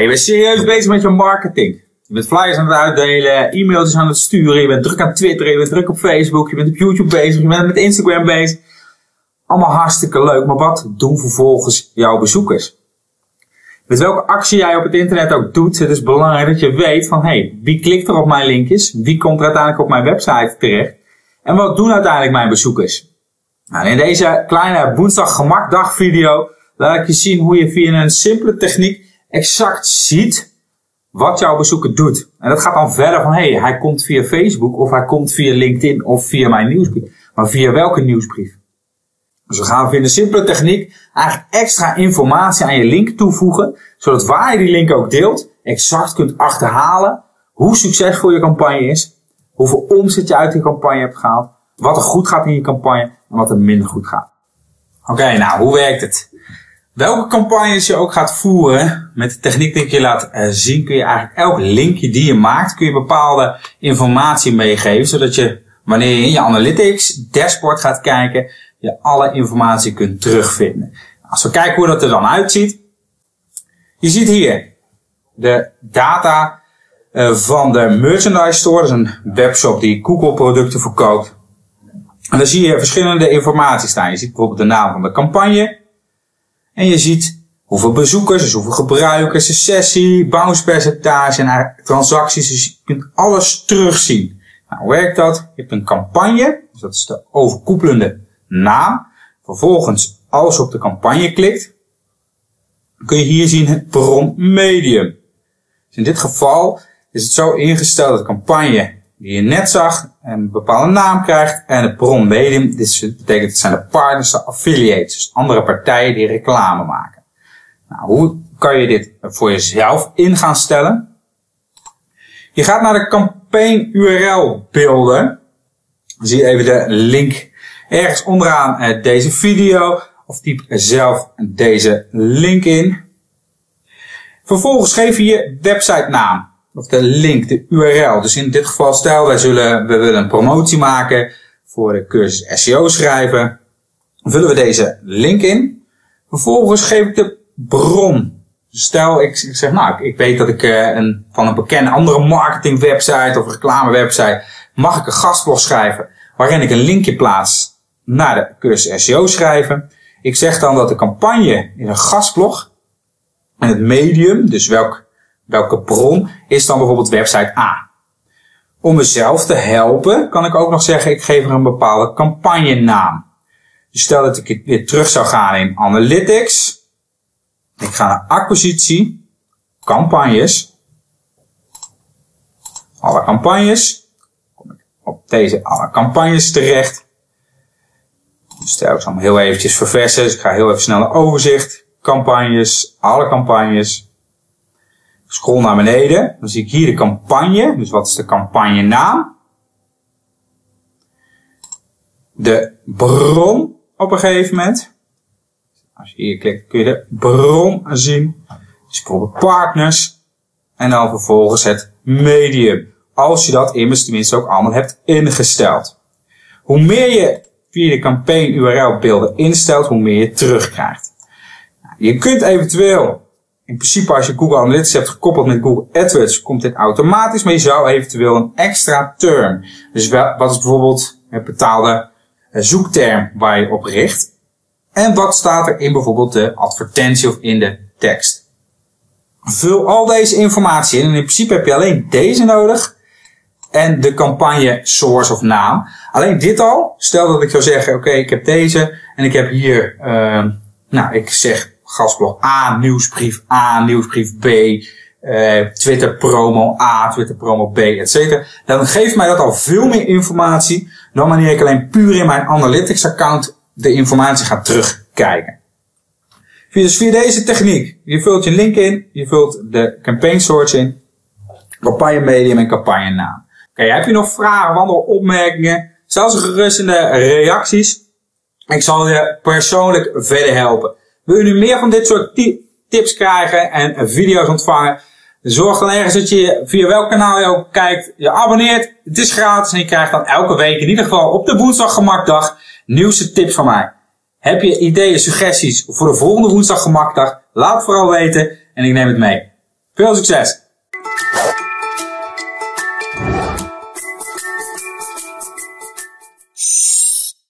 Je bent serieus bezig met je marketing. Je bent flyers aan het uitdelen, e-mailtjes aan het sturen, je bent druk aan Twitter, je bent druk op Facebook, je bent op YouTube bezig, je bent met Instagram bezig. Allemaal hartstikke leuk, maar wat doen vervolgens jouw bezoekers? Met welke actie jij op het internet ook doet, het is belangrijk dat je weet van, hey, wie klikt er op mijn linkjes? Wie komt er uiteindelijk op mijn website terecht? En wat doen uiteindelijk mijn bezoekers? Nou, in deze kleine woensdag gemakdag video laat ik je zien hoe je via een simpele techniek exact ziet wat jouw bezoeker doet. En dat gaat dan verder van, hey, hij komt via Facebook of hij komt via LinkedIn of via mijn nieuwsbrief. Maar via welke nieuwsbrief? Dus we gaan via een simpele techniek eigenlijk extra informatie aan je link toevoegen, zodat waar je die link ook deelt, exact kunt achterhalen hoe succesvol je campagne is, hoeveel omzet je uit die campagne hebt gehaald, wat er goed gaat in je campagne en wat er minder goed gaat. Oké, nou, hoe werkt het? Welke campagnes je ook gaat voeren, met de techniek die ik je laat uh, zien, kun je eigenlijk elk linkje die je maakt, kun je bepaalde informatie meegeven, zodat je, wanneer je in je analytics dashboard gaat kijken, je alle informatie kunt terugvinden. Als we kijken hoe dat er dan uitziet. Je ziet hier de data uh, van de merchandise store. Dat is een webshop die Google producten verkoopt. En dan zie je verschillende informatie staan. Je ziet bijvoorbeeld de naam van de campagne. En je ziet hoeveel bezoekers, dus hoeveel gebruikers, de sessie, bounce percentage en transacties. Dus je kunt alles terugzien. Nou, hoe werkt dat? Je hebt een campagne, dus dat is de overkoepelende naam. Vervolgens, als je op de campagne klikt, kun je hier zien het bron medium. Dus in dit geval is het zo ingesteld dat de campagne die je net zag een bepaalde naam krijgt en het bron medium, dit betekent het zijn de partners, de affiliates, dus andere partijen die reclame maken. Nou, hoe kan je dit voor jezelf in gaan stellen? Je gaat naar de campaign URL beelden. Zie even de link ergens onderaan eh, deze video of typ zelf deze link in. Vervolgens geef je je website naam of de link, de URL. Dus in dit geval stel wij zullen, we willen een promotie maken voor de cursus SEO schrijven. Vullen we deze link in. Vervolgens geef ik de bron. Stel, ik, zeg, nou, ik, weet dat ik uh, een, van een bekende andere marketing website of reclame website mag ik een gastblog schrijven waarin ik een linkje plaats naar de cursus SEO schrijven. Ik zeg dan dat de campagne is een gastblog. En het medium, dus welk, welke bron, is dan bijvoorbeeld website A. Om mezelf te helpen, kan ik ook nog zeggen, ik geef er een bepaalde campagnenaam. Dus stel dat ik weer terug zou gaan in Analytics. Ik ga naar acquisitie, campagnes. Alle campagnes. Kom ik op deze alle campagnes terecht. Stel, ik zal hem heel eventjes verversen. Dus ik ga heel even snel naar overzicht. Campagnes, alle campagnes. Scroll naar beneden. Dan zie ik hier de campagne. Dus wat is de campagnenaam? De bron op een gegeven moment. Als je hier klikt kun je de bron zien. Dus bijvoorbeeld partners. En dan vervolgens het medium. Als je dat immers tenminste ook allemaal hebt ingesteld. Hoe meer je via de campaign URL beelden instelt, hoe meer je terugkrijgt. Je kunt eventueel, in principe als je Google Analytics hebt gekoppeld met Google AdWords, komt dit automatisch, maar je zou eventueel een extra term. Dus wat is bijvoorbeeld het betaalde eh, zoekterm waar je op richt? En wat staat er in bijvoorbeeld de advertentie of in de tekst? Vul al deze informatie in en in principe heb je alleen deze nodig en de campagne source of naam. Alleen dit al, stel dat ik zou zeggen, oké, ik heb deze en ik heb hier, uh, nou, ik zeg gastblog A, nieuwsbrief A, nieuwsbrief B, uh, Twitter promo A, Twitter promo B, etc. Dan geeft mij dat al veel meer informatie dan wanneer ik alleen puur in mijn analytics account de informatie ga terugkijken. Dus via deze techniek, je vult je link in, je vult de campaign source in, campagne medium en campagne naam. Oké, heb je nog vragen, opmerkingen? Stel ze gerust in de reacties. Ik zal je persoonlijk verder helpen. Wil je nu meer van dit soort tips krijgen en video's ontvangen? Zorg dan ergens dat je via welk kanaal je ook kijkt, je abonneert. Het is gratis en je krijgt dan elke week, in ieder geval op de woensdag gemakdag, nieuwste tips van mij. Heb je ideeën, suggesties voor de volgende woensdag gemakdag? Laat het vooral weten en ik neem het mee. Veel succes!